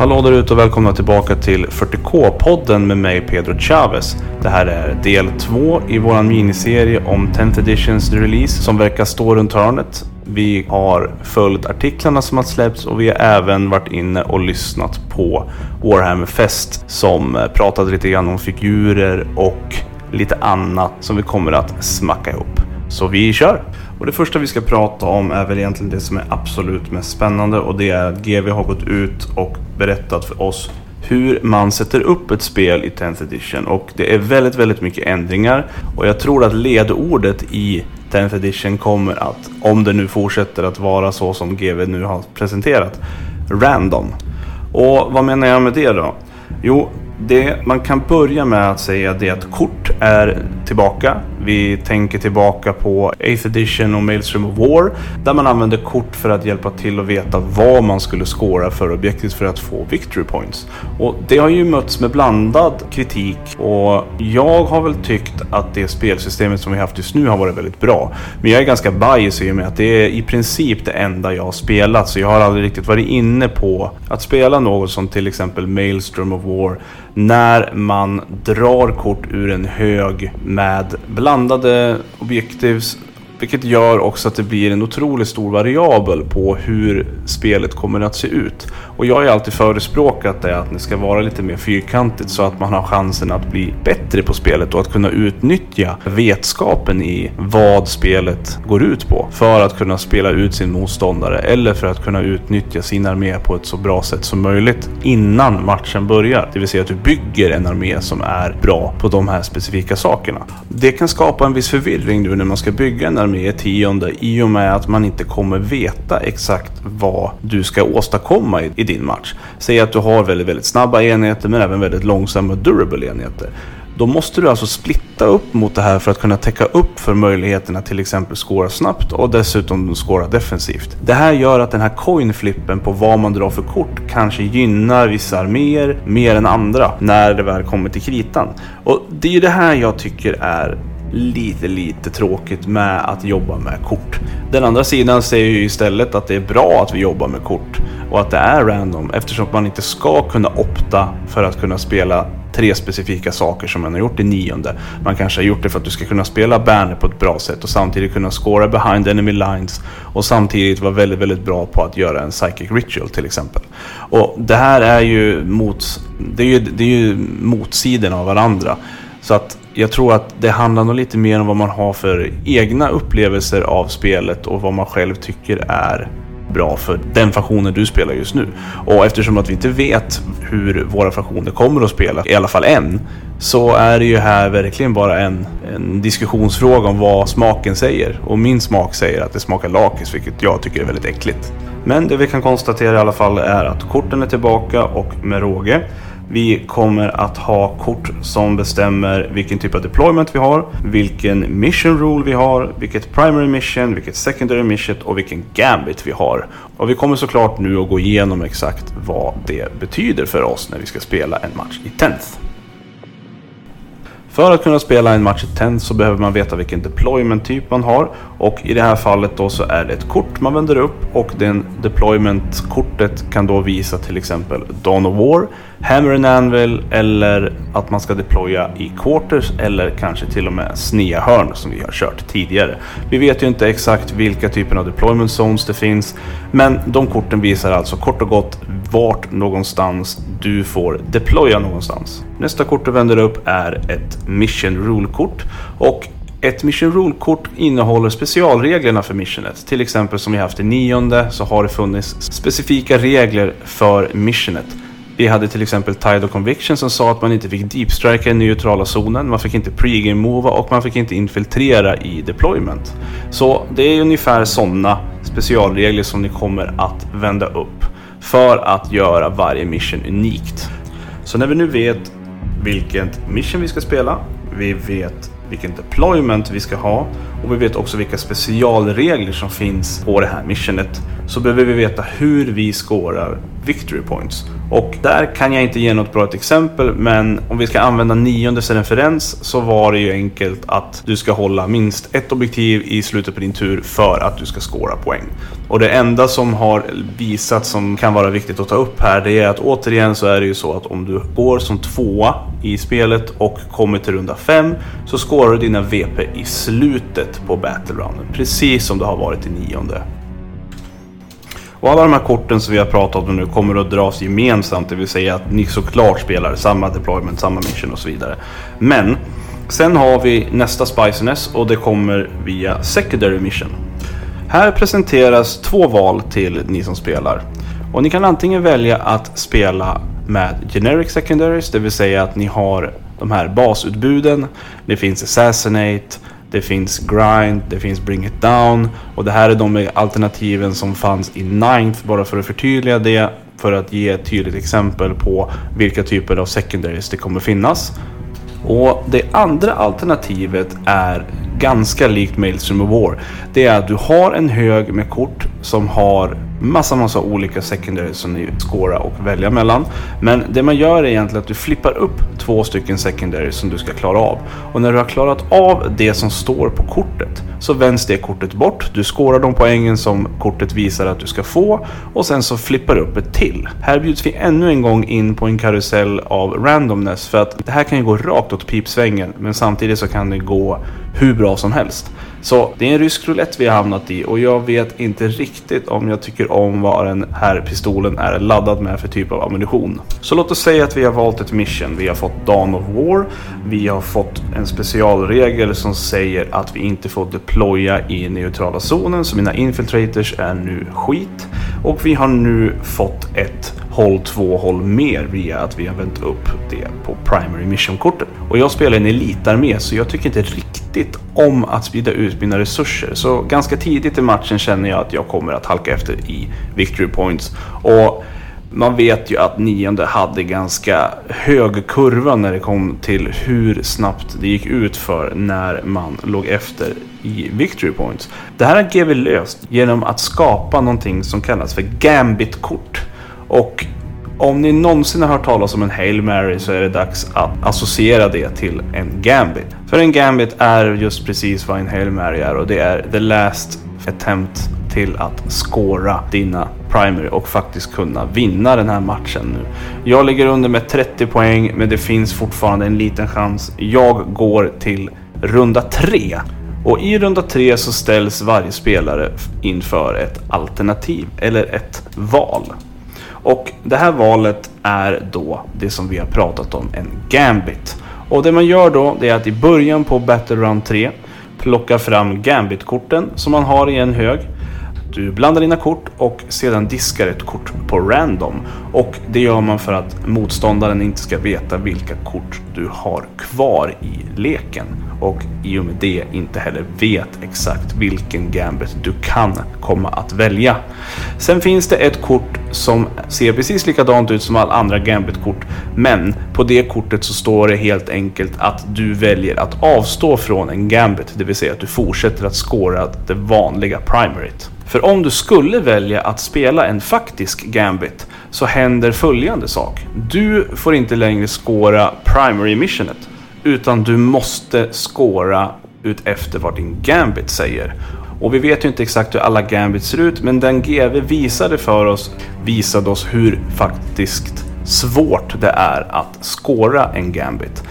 Hallå där ute och välkomna tillbaka till 40K-podden med mig Pedro Chavez. Det här är del 2 i våran miniserie om 10th editions release som verkar stå runt hörnet. Vi har följt artiklarna som har släppts och vi har även varit inne och lyssnat på Warhammer Fest som eh, pratade lite grann om figurer och lite annat som vi kommer att smacka ihop. Så vi kör! Och det första vi ska prata om är väl egentligen det som är absolut mest spännande och det är att GW har gått ut och berättat för oss hur man sätter upp ett spel i 10th edition och det är väldigt, väldigt mycket ändringar och jag tror att ledordet i 10th edition kommer att, om det nu fortsätter att vara så som GW nu har presenterat, random. Och vad menar jag med det då? Jo, det man kan börja med att säga det är att kort är tillbaka. Vi tänker tillbaka på 8th edition och Maelstrom of War där man använde kort för att hjälpa till att veta vad man skulle skåra för objektet för att få victory points. Och det har ju mötts med blandad kritik och jag har väl tyckt att det spelsystemet som vi haft just nu har varit väldigt bra. Men jag är ganska bias i och med att det är i princip det enda jag har spelat så jag har aldrig riktigt varit inne på att spela något som till exempel Maelstrom of War när man drar kort ur en hög med blandade objektivs vilket gör också att det blir en otroligt stor variabel på hur spelet kommer att se ut. Och jag har ju alltid förespråkat det att det ska vara lite mer fyrkantigt så att man har chansen att bli bättre på spelet och att kunna utnyttja vetskapen i vad spelet går ut på. För att kunna spela ut sin motståndare eller för att kunna utnyttja sin armé på ett så bra sätt som möjligt innan matchen börjar. Det vill säga att du bygger en armé som är bra på de här specifika sakerna. Det kan skapa en viss förvirring nu när man ska bygga en armé i tionde i och med att man inte kommer veta exakt vad du ska åstadkomma i din match. Säg att du har väldigt, väldigt snabba enheter men även väldigt långsamma durable enheter. Då måste du alltså splitta upp mot det här för att kunna täcka upp för möjligheterna till exempel skåra snabbt och dessutom skåra defensivt. Det här gör att den här coinflippen på vad man drar för kort kanske gynnar vissa arméer mer än andra när det väl kommer till kritan. Och det är ju det här jag tycker är lite, lite tråkigt med att jobba med kort. Den andra sidan säger ju istället att det är bra att vi jobbar med kort och att det är random eftersom man inte ska kunna opta för att kunna spela tre specifika saker som man har gjort i nionde. Man kanske har gjort det för att du ska kunna spela banner på ett bra sätt och samtidigt kunna scora behind enemy lines och samtidigt vara väldigt, väldigt bra på att göra en psychic ritual till exempel. Och det här är ju mot, det är ju, det är ju motsidorna av varandra. Så att jag tror att det handlar nog lite mer om vad man har för egna upplevelser av spelet och vad man själv tycker är bra för den fraktionen du spelar just nu. Och eftersom att vi inte vet hur våra fraktioner kommer att spela, i alla fall än, så är det ju här verkligen bara en, en diskussionsfråga om vad smaken säger. Och min smak säger att det smakar lakis, vilket jag tycker är väldigt äckligt. Men det vi kan konstatera i alla fall är att korten är tillbaka och med råge. Vi kommer att ha kort som bestämmer vilken typ av deployment vi har, vilken mission rule vi har, vilket primary mission, vilket secondary mission och vilken gambit vi har. Och vi kommer såklart nu att gå igenom exakt vad det betyder för oss när vi ska spela en match i 10th. För att kunna spela en match i 10 så behöver man veta vilken deployment-typ man har. Och i det här fallet då så är det ett kort man vänder upp och den deployment-kortet kan då visa till exempel Dawn of War, Hammer and Anvil eller att man ska deploya i quarters eller kanske till och med snea hörn som vi har kört tidigare. Vi vet ju inte exakt vilka typer av deployment zones det finns men de korten visar alltså kort och gott vart någonstans du får deploya någonstans. Nästa kort du vänder upp är ett Mission Rule-kort och ett Mission Rule-kort innehåller specialreglerna för missionet. Till exempel som vi haft i nionde så har det funnits specifika regler för missionet. Vi hade till exempel Tide of Conviction som sa att man inte fick deepstrika i neutrala zonen, man fick inte pregame-mova och man fick inte infiltrera i deployment. Så det är ungefär sådana specialregler som ni kommer att vända upp för att göra varje mission unikt. Så när vi nu vet vilket mission vi ska spela, vi vet vilken deployment vi ska ha och vi vet också vilka specialregler som finns på det här missionet så behöver vi veta hur vi skårar victory points. Och där kan jag inte ge något bra exempel, men om vi ska använda nionde som referens så var det ju enkelt att du ska hålla minst ett objektiv i slutet på din tur för att du ska skåra poäng. Och det enda som har visat som kan vara viktigt att ta upp här, det är att återigen så är det ju så att om du går som tvåa i spelet och kommer till runda fem. så skårar du dina VP i slutet på battle rounden, precis som det har varit i nionde. Och alla de här korten som vi har pratat om nu kommer att dras gemensamt, det vill säga att ni såklart spelar samma deployment, samma mission och så vidare. Men sen har vi nästa spiciness och det kommer via secondary mission. Här presenteras två val till ni som spelar. Och ni kan antingen välja att spela med generic secondaries, det vill säga att ni har de här basutbuden. Det finns Assassinate, det finns Grind, det finns Bring It Down och det här är de alternativen som fanns i Ninth bara för att förtydliga det för att ge ett tydligt exempel på vilka typer av secondaries det kommer finnas. Och det andra alternativet är ganska likt Maelstrom of War. Det är att du har en hög med kort som har massa, massa olika secondaries som ni skåra och välja mellan. Men det man gör är egentligen att du flippar upp två stycken secondaries som du ska klara av. Och när du har klarat av det som står på kortet så vänds det kortet bort. Du skårar de poängen som kortet visar att du ska få och sen så flippar du upp ett till. Här bjuds vi ännu en gång in på en karusell av randomness för att det här kan ju gå rakt åt pipsvängen men samtidigt så kan det gå hur bra som helst. Så det är en rysk roulette vi har hamnat i och jag vet inte riktigt om jag tycker om vad den här pistolen är laddad med för typ av ammunition. Så låt oss säga att vi har valt ett mission. Vi har fått Dawn of War. Vi har fått en specialregel som säger att vi inte får deploya i neutrala zonen så mina infiltrators är nu skit. Och vi har nu fått ett håll två håll mer via att vi har vänt upp det på Primary Mission-kortet. Och jag spelar en elitarmé så jag tycker inte riktigt om att sprida ut mina resurser. Så ganska tidigt i matchen känner jag att jag kommer att halka efter i Victory Points. Och man vet ju att nionde hade ganska hög kurva när det kom till hur snabbt det gick ut för när man låg efter i Victory Points. Det här har GW löst genom att skapa någonting som kallas för Gambit-kort. Och om ni någonsin har hört talas om en Hail Mary så är det dags att associera det till en Gambit. För en Gambit är just precis vad en Hail Mary är och det är the last attempt till att skåra dina primary och faktiskt kunna vinna den här matchen nu. Jag ligger under med 30 poäng men det finns fortfarande en liten chans. Jag går till runda 3. Och i runda 3 så ställs varje spelare inför ett alternativ eller ett val. Och det här valet är då det som vi har pratat om, en Gambit. Och det man gör då, det är att i början på Battle Round 3 plocka fram Gambit-korten som man har i en hög. Du blandar dina kort och sedan diskar ett kort på random. Och det gör man för att motståndaren inte ska veta vilka kort du har kvar i leken. Och i och med det inte heller vet exakt vilken gambit du kan komma att välja. Sen finns det ett kort som ser precis likadant ut som alla andra gambitkort. Men på det kortet så står det helt enkelt att du väljer att avstå från en gambit. Det vill säga att du fortsätter att skåra det vanliga primaryt. För om du skulle välja att spela en faktisk gambit så händer följande sak. Du får inte längre skåra primary missionet utan du måste skåra ut efter vad din gambit säger. Och vi vet ju inte exakt hur alla gambits ser ut men den GV visade för oss visade oss hur faktiskt svårt det är att skåra en gambit.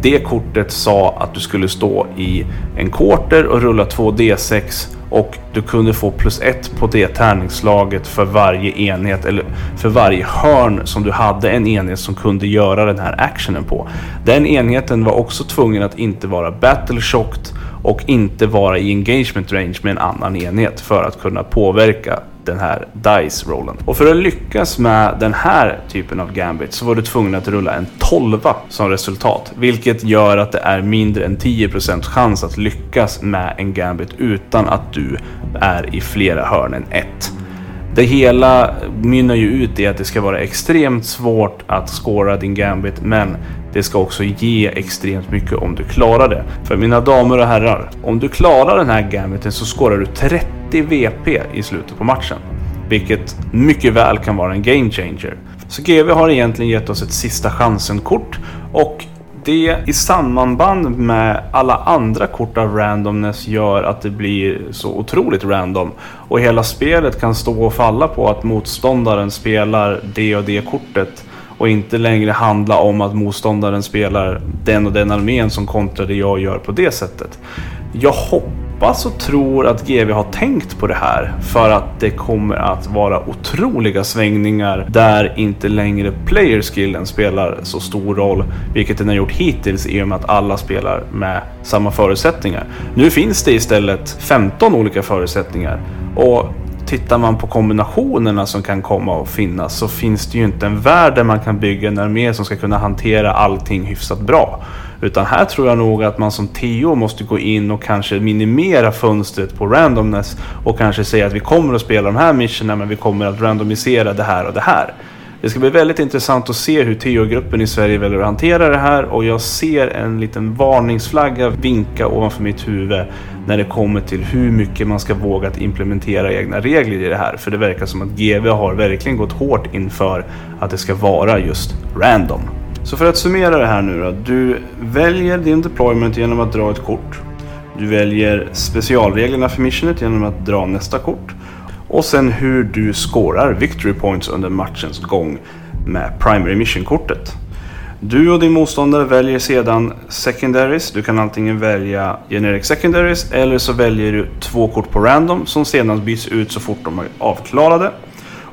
Det kortet sa att du skulle stå i en quarter och rulla 2 D6 och du kunde få plus ett på det tärningsslaget för varje enhet eller för varje hörn som du hade en enhet som kunde göra den här actionen på. Den enheten var också tvungen att inte vara battle shocked och inte vara i engagement range med en annan enhet för att kunna påverka den här dice-rollen. Och för att lyckas med den här typen av gambit så var du tvungen att rulla en 12 som resultat. Vilket gör att det är mindre än 10% chans att lyckas med en gambit utan att du är i flera hörn än ett. Det hela mynnar ju ut i att det ska vara extremt svårt att skåra din gambit men det ska också ge extremt mycket om du klarar det. För mina damer och herrar, om du klarar den här gambiten så skårar du 30 VP i slutet på matchen. vilket mycket väl kan vara en game changer. Så GV har egentligen gett oss ett sista chansen-kort och det i sammanband med alla andra kort av randomness gör att det blir så otroligt random. Och hela spelet kan stå och falla på att motståndaren spelar det och det kortet. Och inte längre handla om att motståndaren spelar den och den armén som kontrar det jag gör på det sättet. Jag hoppas hoppas och tror att GV har tänkt på det här för att det kommer att vara otroliga svängningar där inte längre playerskillen spelar så stor roll, vilket den har gjort hittills i och med att alla spelar med samma förutsättningar. Nu finns det istället 15 olika förutsättningar och tittar man på kombinationerna som kan komma att finnas så finns det ju inte en värld där man kan bygga en armé som ska kunna hantera allting hyfsat bra. Utan här tror jag nog att man som TO måste gå in och kanske minimera fönstret på randomness och kanske säga att vi kommer att spela de här missionerna men vi kommer att randomisera det här och det här. Det ska bli väldigt intressant att se hur TO-gruppen i Sverige väljer att hantera det här och jag ser en liten varningsflagga vinka ovanför mitt huvud när det kommer till hur mycket man ska våga att implementera egna regler i det här. För det verkar som att GV har verkligen gått hårt inför att det ska vara just random. Så för att summera det här nu då. Du väljer din deployment genom att dra ett kort. Du väljer specialreglerna för missionet genom att dra nästa kort. Och sen hur du scorar victory points under matchens gång med primary mission-kortet. Du och din motståndare väljer sedan secondaries. Du kan antingen välja generic secondaries eller så väljer du två kort på random som sedan byts ut så fort de är avklarade.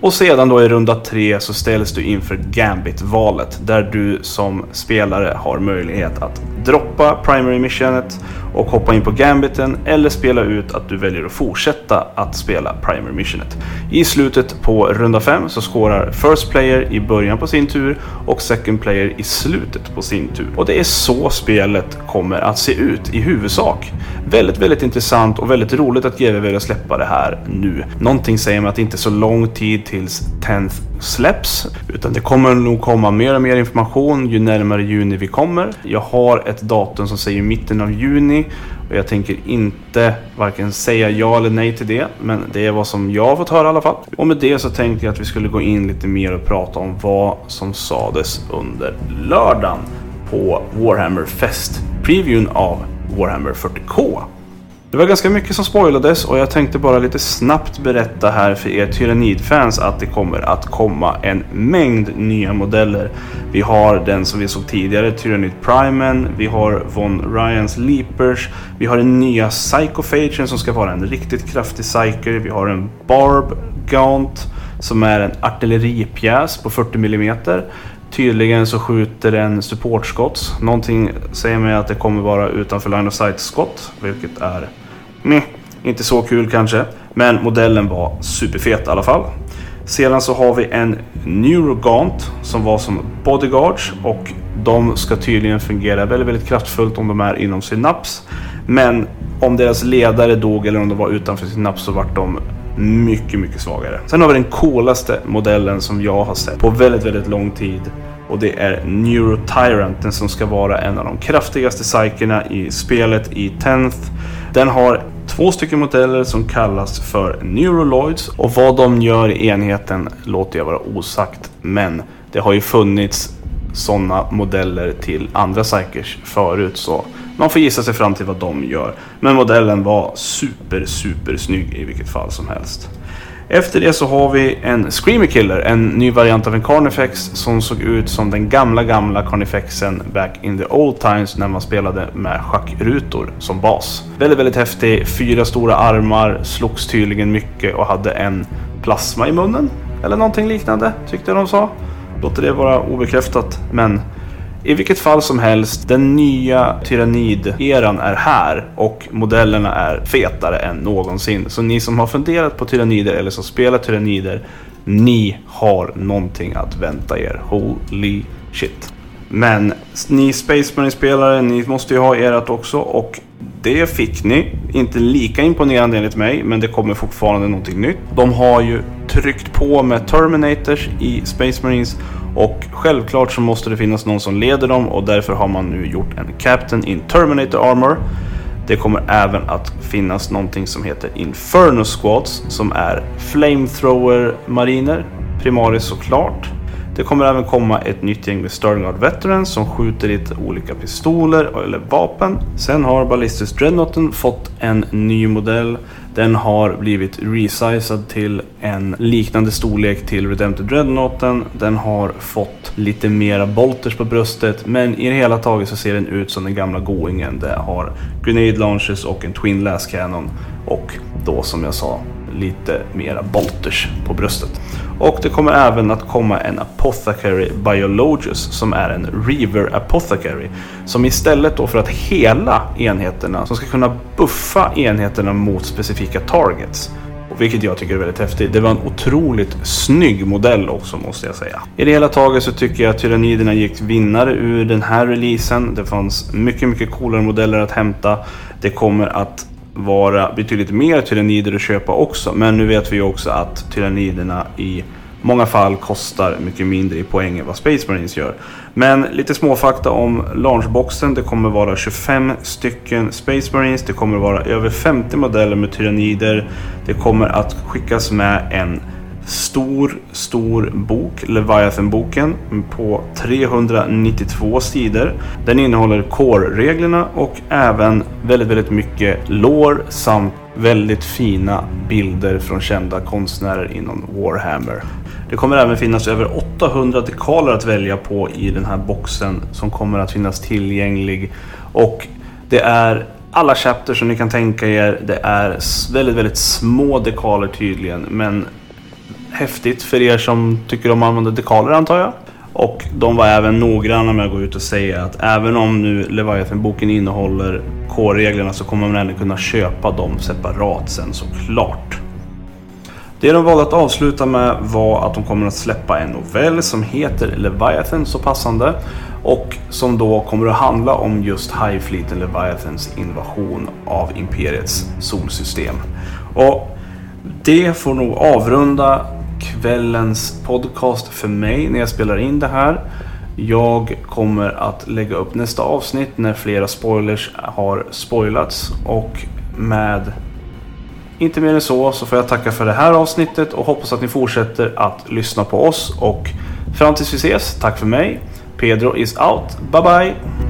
Och sedan då i runda tre så ställs du inför Gambit-valet där du som spelare har möjlighet att droppa Primary Missionet och hoppa in på Gambiten eller spela ut att du väljer att fortsätta att spela Primary Missionet. I slutet på runda 5 så skårar First Player i början på sin tur och Second Player i slutet på sin tur. Och det är så spelet kommer att se ut i huvudsak. Väldigt, väldigt intressant och väldigt roligt att GW väljer att släppa det här nu. Någonting säger mig att det inte är så lång tid tills 10th släpps. Utan det kommer nog komma mer och mer information ju närmare juni vi kommer. Jag har ett datum som säger mitten av juni och jag tänker inte varken säga ja eller nej till det. Men det är vad som jag har fått höra i alla fall. Och med det så tänkte jag att vi skulle gå in lite mer och prata om vad som sades under lördagen på Warhammer Fest. Previewn av Warhammer 40K. Det var ganska mycket som spoilades och jag tänkte bara lite snabbt berätta här för er Tyranid-fans att det kommer att komma en mängd nya modeller. Vi har den som vi såg tidigare, Tyranid Primen, vi har Von Ryans Leapers, vi har den nya Psychophagen som ska vara en riktigt kraftig psyker, vi har en Barb Gaunt som är en artilleripjäs på 40 mm. Tydligen så skjuter den supportskott. Någonting säger mig att det kommer vara utanför line of sight skott, vilket är meh, inte så kul kanske. Men modellen var superfet i alla fall. Sedan så har vi en NeuroGant. som var som bodyguards och de ska tydligen fungera väldigt, väldigt kraftfullt om de är inom synaps. Men om deras ledare dog eller om de var utanför synaps så vart de mycket, mycket svagare. Sen har vi den coolaste modellen som jag har sett på väldigt, väldigt lång tid. Och det är Neurotyrant, den som ska vara en av de kraftigaste psykerna i spelet i 10th. Den har två stycken modeller som kallas för Neuroloids och vad de gör i enheten låter jag vara osagt. Men det har ju funnits sådana modeller till andra psykers förut så man får gissa sig fram till vad de gör. Men modellen var super, super snygg i vilket fall som helst. Efter det så har vi en Screamer Killer, en ny variant av en Carnifex som såg ut som den gamla, gamla Carnifexen back in the old times när man spelade med schackrutor som bas. Väldigt, väldigt häftig, fyra stora armar, slogs tydligen mycket och hade en plasma i munnen. Eller någonting liknande, tyckte de sa. Låter det vara obekräftat, men i vilket fall som helst, den nya tyrannideran är här och modellerna är fetare än någonsin. Så ni som har funderat på tyrannider eller som spelar tyrannider, ni har någonting att vänta er. Holy shit. Men ni Space Marine-spelare, ni måste ju ha ert också och det fick ni. Inte lika imponerande enligt mig, men det kommer fortfarande någonting nytt. De har ju tryckt på med Terminators i Space Marines och självklart så måste det finnas någon som leder dem och därför har man nu gjort en Captain in Terminator Armor. Det kommer även att finnas någonting som heter Inferno Squads som är Flamethrower-mariner. Primaris såklart. Det kommer även komma ett nytt gäng med Stargard Veterans som skjuter lite olika pistoler eller vapen. Sen har Ballistus Dreadnoughten fått en ny modell. Den har blivit resizad till en liknande storlek till Redempted Dreadnoughten. Den har fått lite mera bolters på bröstet men i det hela taget så ser den ut som den gamla Goingen. Det har Grenade Launches och en Twin Last Cannon och då som jag sa lite mera bolters på bröstet. Och det kommer även att komma en Apothecary Biologus som är en Reaver Apothecary. Som istället då för att hela enheterna, som ska kunna buffa enheterna mot specifika targets. Vilket jag tycker är väldigt häftigt. Det var en otroligt snygg modell också måste jag säga. I det hela taget så tycker jag att Tyranniderna gick vinnare ur den här releasen. Det fanns mycket, mycket coolare modeller att hämta. Det kommer att vara betydligt mer tyrannider att köpa också. Men nu vet vi också att tyranniderna i många fall kostar mycket mindre i poäng än vad Space Marines gör. Men lite småfakta om launchboxen. Det kommer vara 25 stycken Space Marines. Det kommer vara över 50 modeller med tyrannider. Det kommer att skickas med en stor, stor bok, Leviathan-boken, på 392 sidor. Den innehåller core-reglerna och även väldigt, väldigt mycket lore samt väldigt fina bilder från kända konstnärer inom Warhammer. Det kommer även finnas över 800 dekaler att välja på i den här boxen som kommer att finnas tillgänglig. Och det är alla chapter som ni kan tänka er. Det är väldigt, väldigt små dekaler tydligen, men häftigt för er som tycker om att använda dekaler antar jag. Och de var även noggranna med att gå ut och säga att även om nu Leviathan-boken innehåller K-reglerna så kommer man ändå kunna köpa dem separat sen såklart. Det de valde att avsluta med var att de kommer att släppa en novell som heter Leviathan så passande och som då kommer att handla om just High Fleeten Leviathans invasion av Imperiets solsystem. Och det får nog avrunda kvällens podcast för mig när jag spelar in det här. Jag kommer att lägga upp nästa avsnitt när flera spoilers har spoilats och med inte mer än så så får jag tacka för det här avsnittet och hoppas att ni fortsätter att lyssna på oss och fram tills vi ses, tack för mig. Pedro is out. Bye bye!